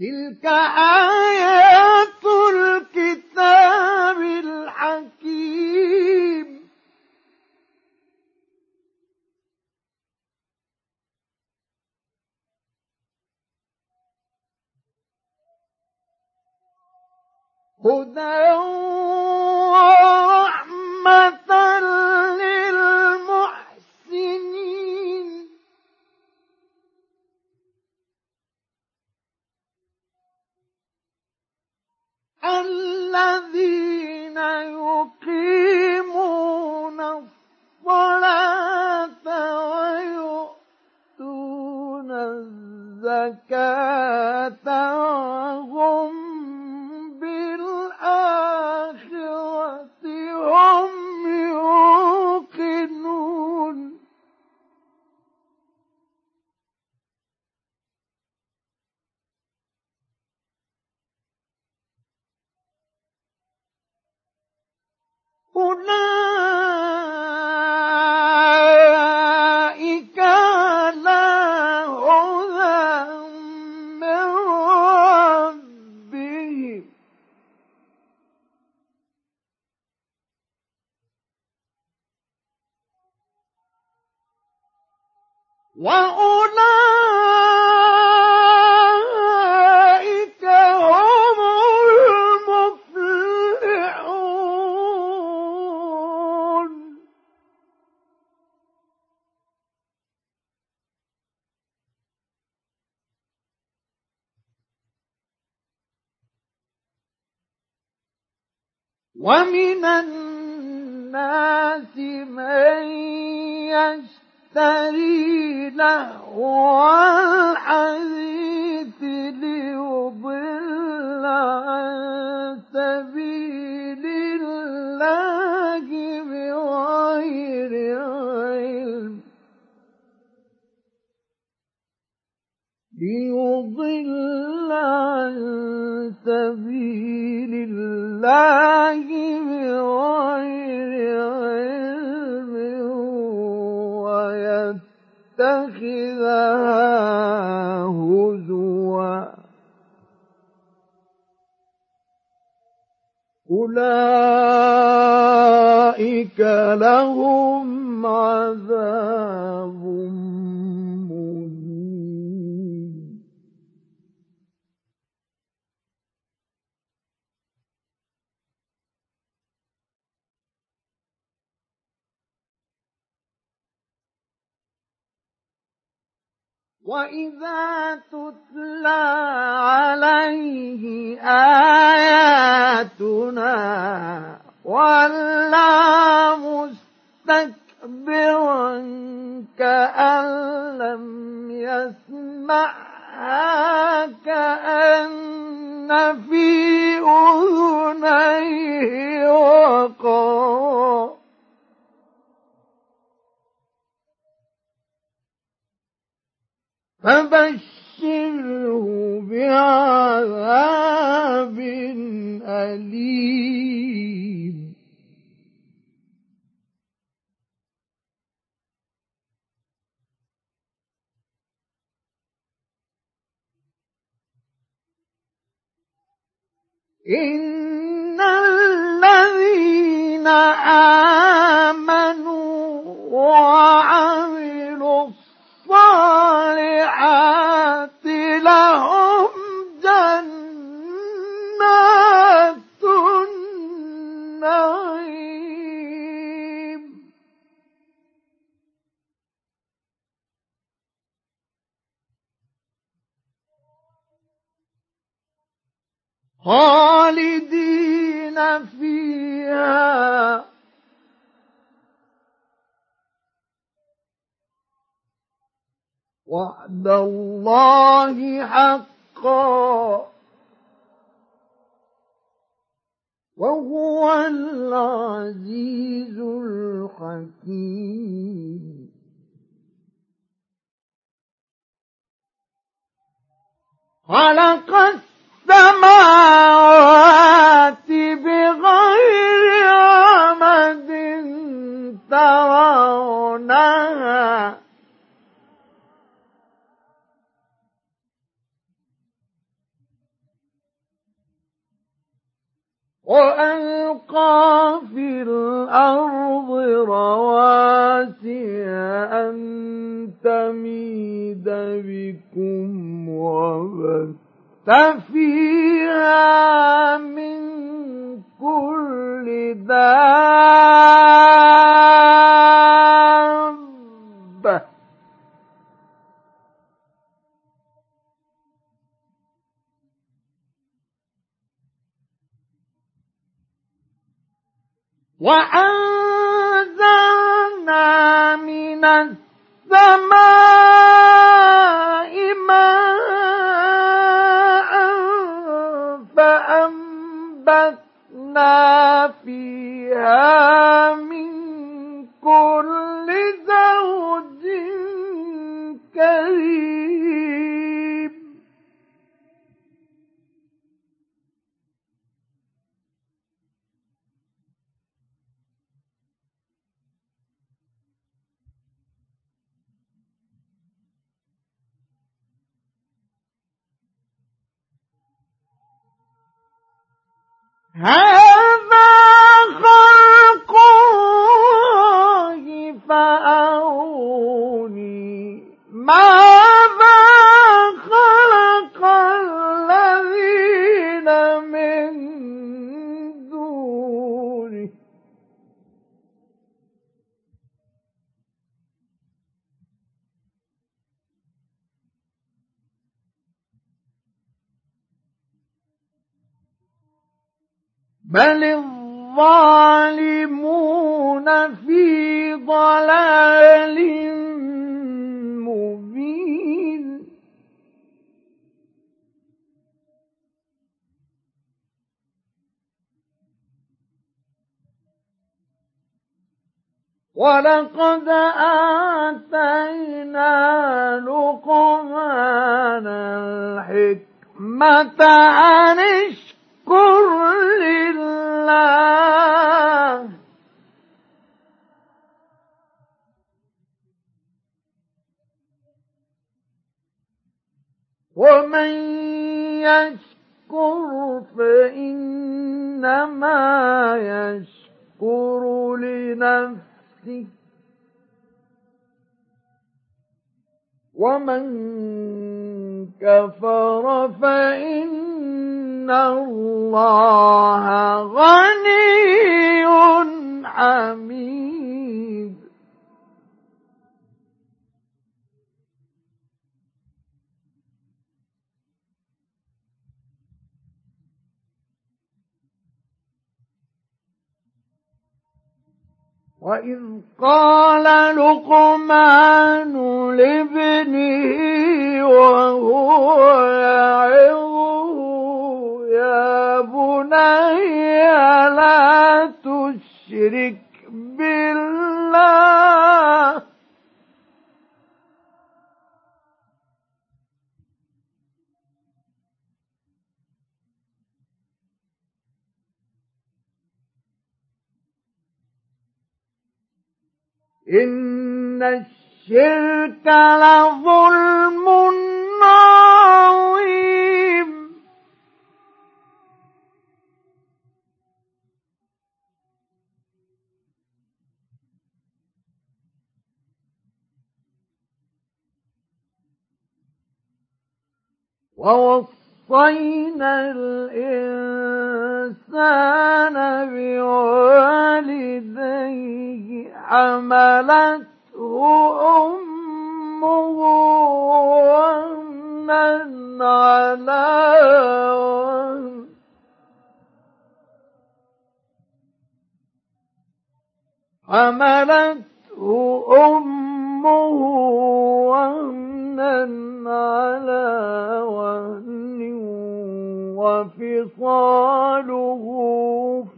تلك آيات الكتاب الحكيم. هدى ورحمة وأولئك هم المفلحون. ومن الناس من يشتري لهو الحديث ليضل عن سبيل الله بغير علم. ليضل عن سبيل الله بغير ويتخذها هزوا أولئك لهم عذاب وإذا تتلى عليه آياتنا ولى مستكبرا كأن لم يسمعها إن الذين آمنوا وعملوا خالدين فيها. وعد الله حقا. وهو العزيز الحكيم. خلق السماوات بغير عمد ترونها. وألقى في الأرض رواسي أن تميد بكم وبث فيها من كل دابة وأنزلنا من السماء ماء فأنبتنا فيها من كل زوج كريم هذا ولقد آتينا لقمان الحكمة أن اشكر لله. ومن يشكر فإنما يشكر لنفسه. ومن كفر فإن الله غني حميد. وإذ قال لقمان لابنه وهو يعظه يا بني لا تشرك بالله إن الشرك لظلم عظيم. ووصينا الإنسان بوالديه حملته أمه وهنا على حملته أمه وهنا على وهن وفصاله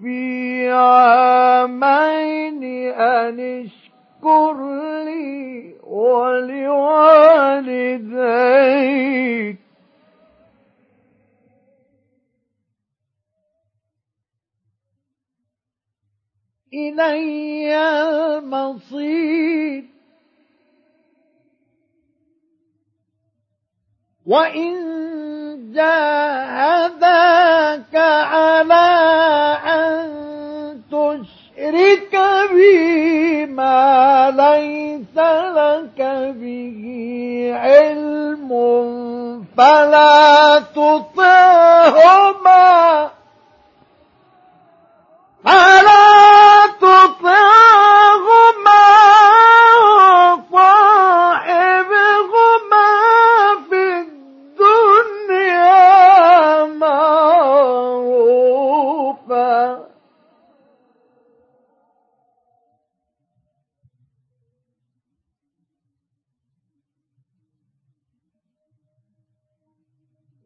في عامين أن اشكر لي ولوالديك. إلي المصير. وإن جاهداك على أن تشرك بي ما ليس لك به علم فلا تطعهما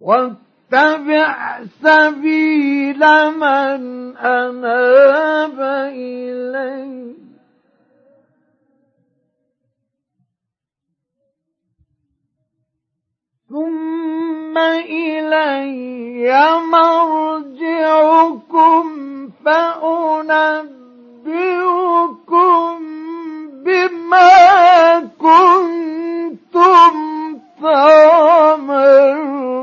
واتبع سبيل من أناب إليه ثم إلي مرجعكم فأنبئكم بما كنتم تعملون.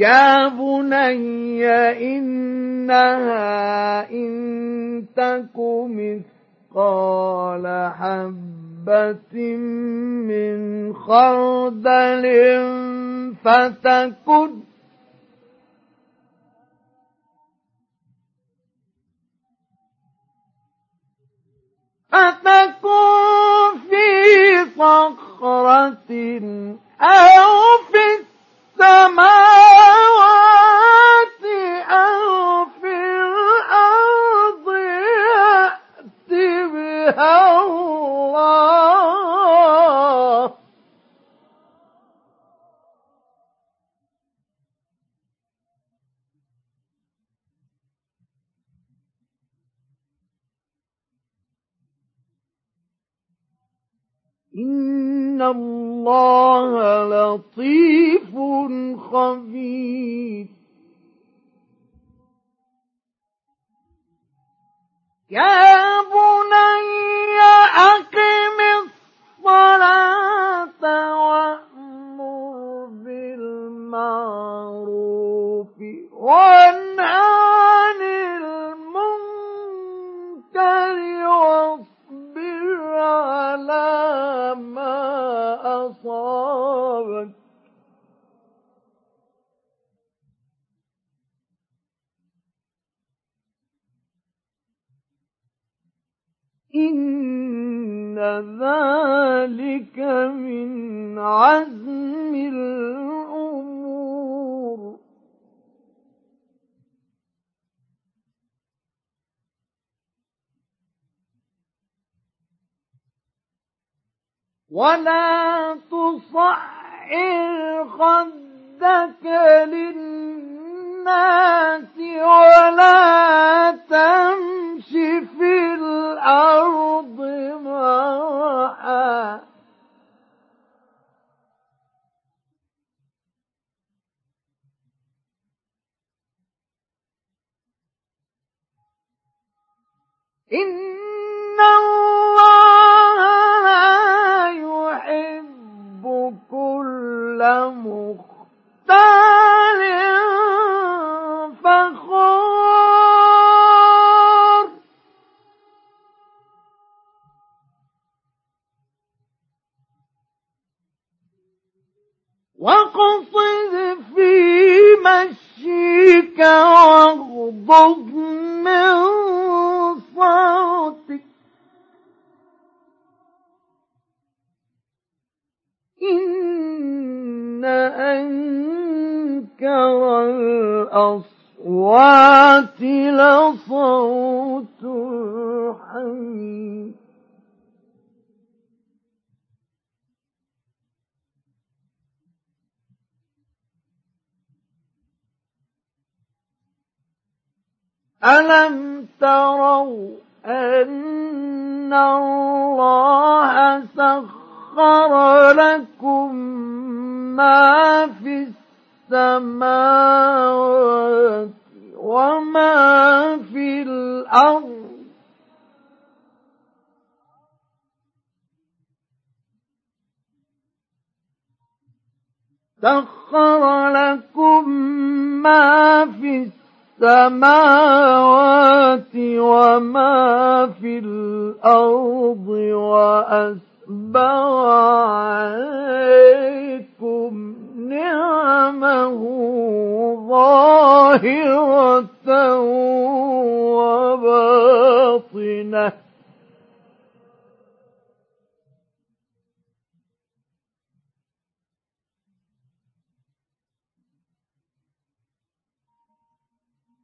يا بني إنها إن تك مثقال حبة من خردل فتكن فتكن في صخرة يا ولا تصعر خدك للناس ولا تمش في الأرض مرحا إن ألم تروا أن الله سخر لكم ما في السماوات وما في الأرض سخر لكم ما في السماوات وما في الأرض وأسبغ عليكم نعمه ظاهرة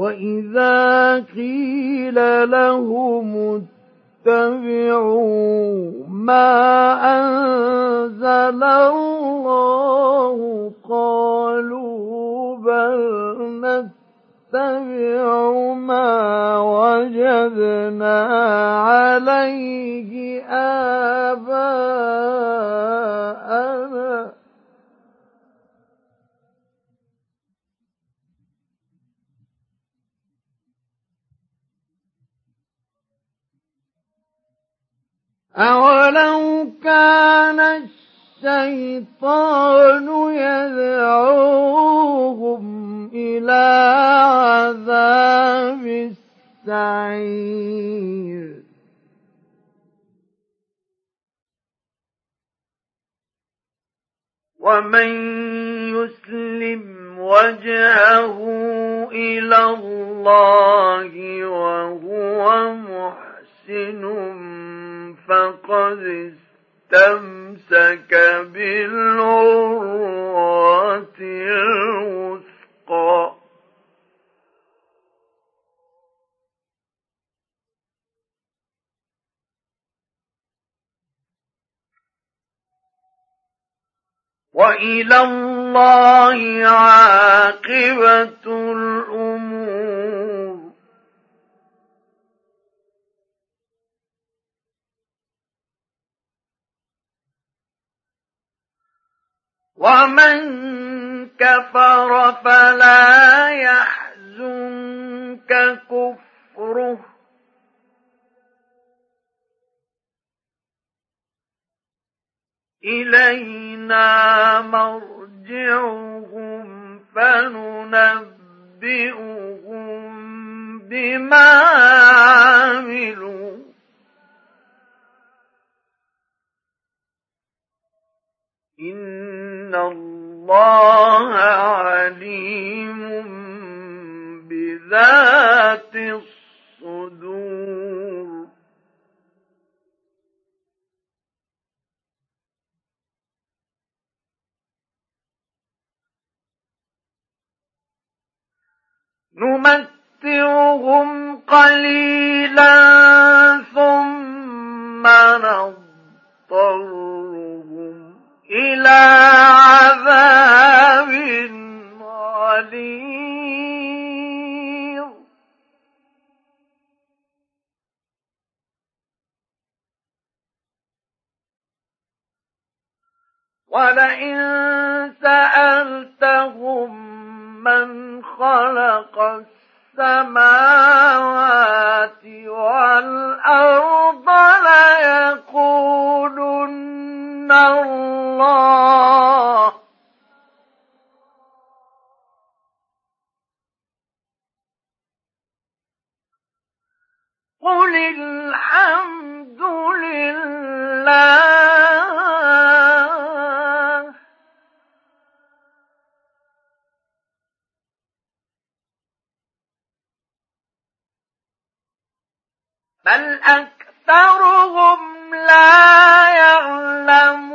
وإذا قيل لهم اتبعوا ما أنزل الله قالوا بل نتبع ما وجدنا عليه آباءنا أولو كان الشيطان يدعوهم إلى عذاب السعير ومن يسلم وجهه إلى الله استمسك بالعروة الوثقى. وإلى الله عاقبة الأمور. ومن كفر فلا يحزنك كفره إلينا مرجعهم فننبئهم بما عملوا إن الله عليم بذات الصدور نمتعهم قليلا ثم نضطرهم إلى عذاب غليظ. ولئن سألتهم من خلق السماوات والأرض ليقولن الله قل الحمد لله. بل أكثرهم لا يعلم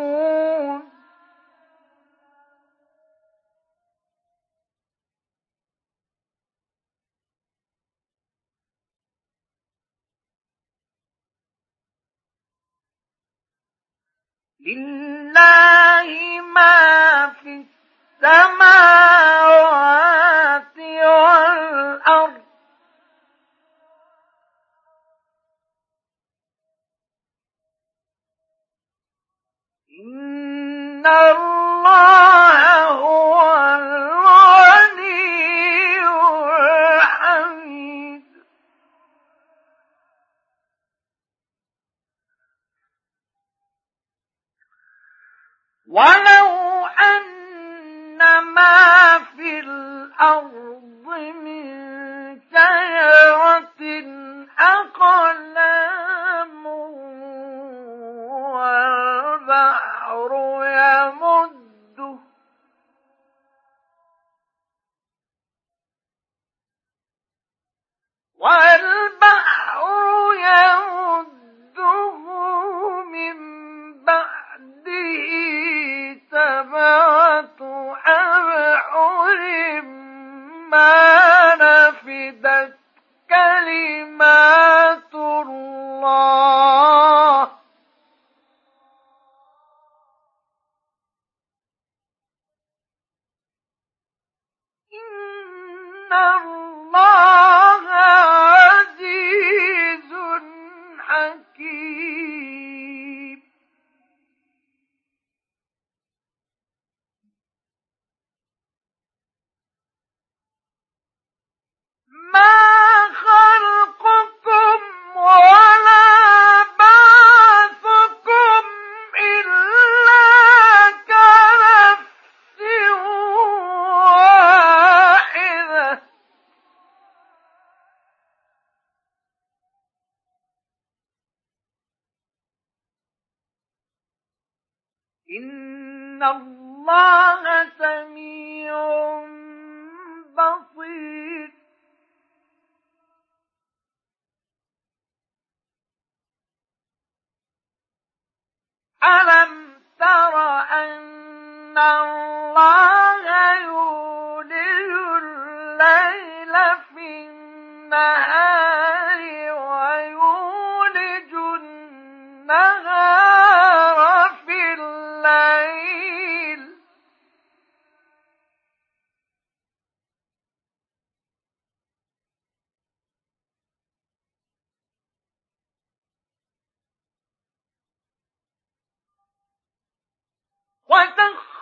لله ما في السماوات Why? إن الله 幻灯。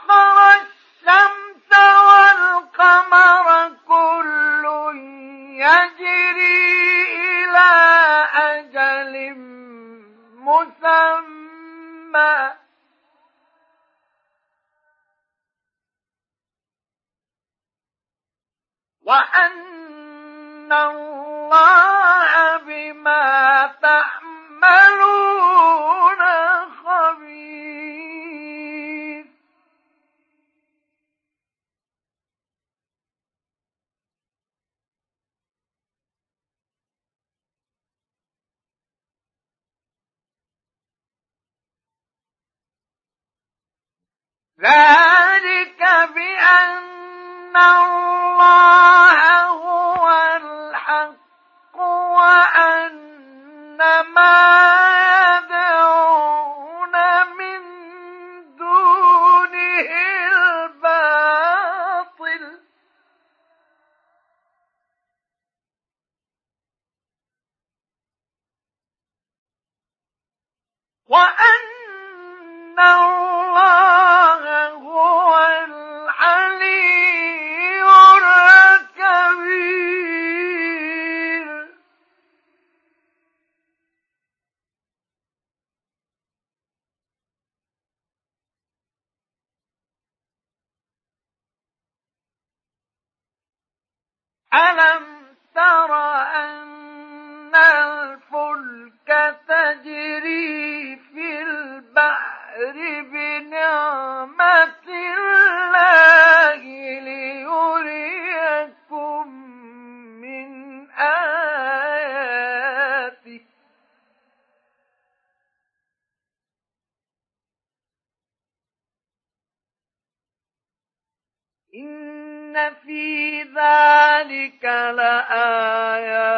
ذلك لآيات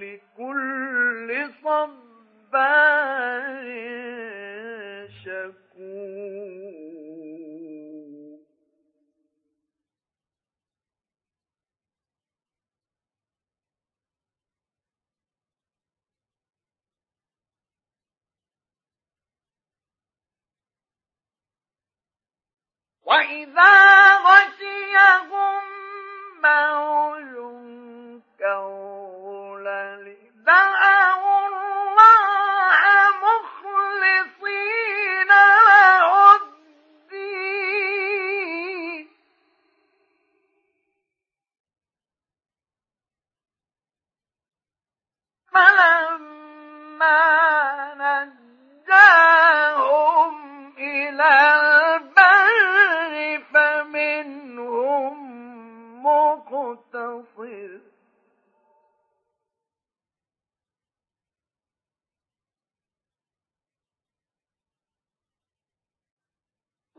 لكل صبار شكور وإذا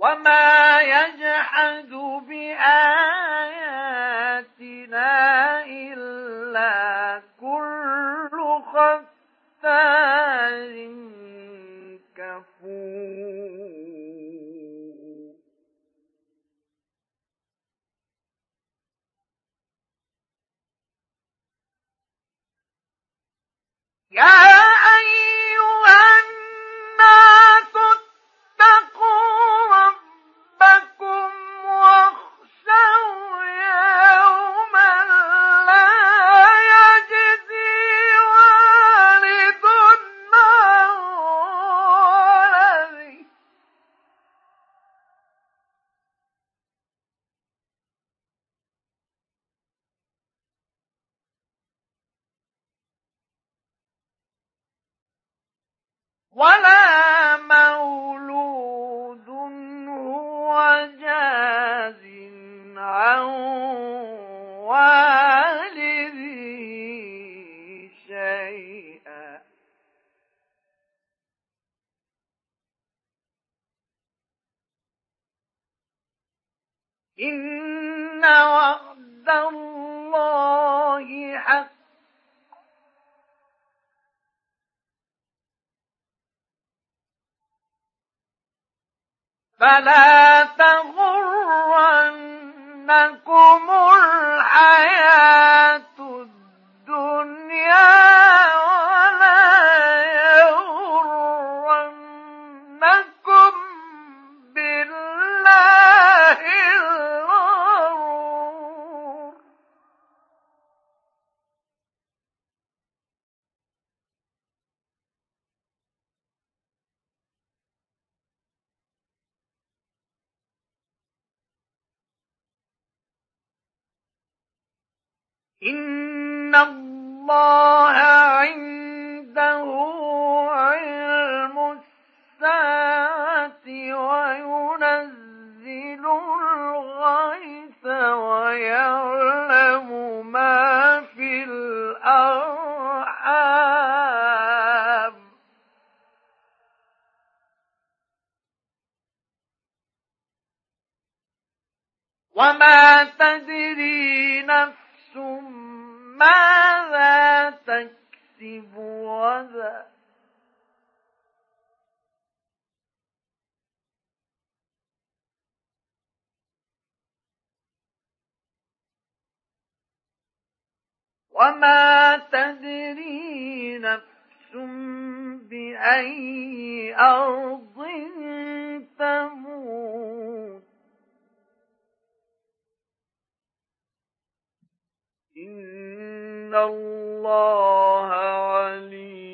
وما فلا تغرنكم الحياة. الأنعام وما تدري نفس ماذا تكسب وذا وما تدري نفس بأي أرض تموت إن الله عليم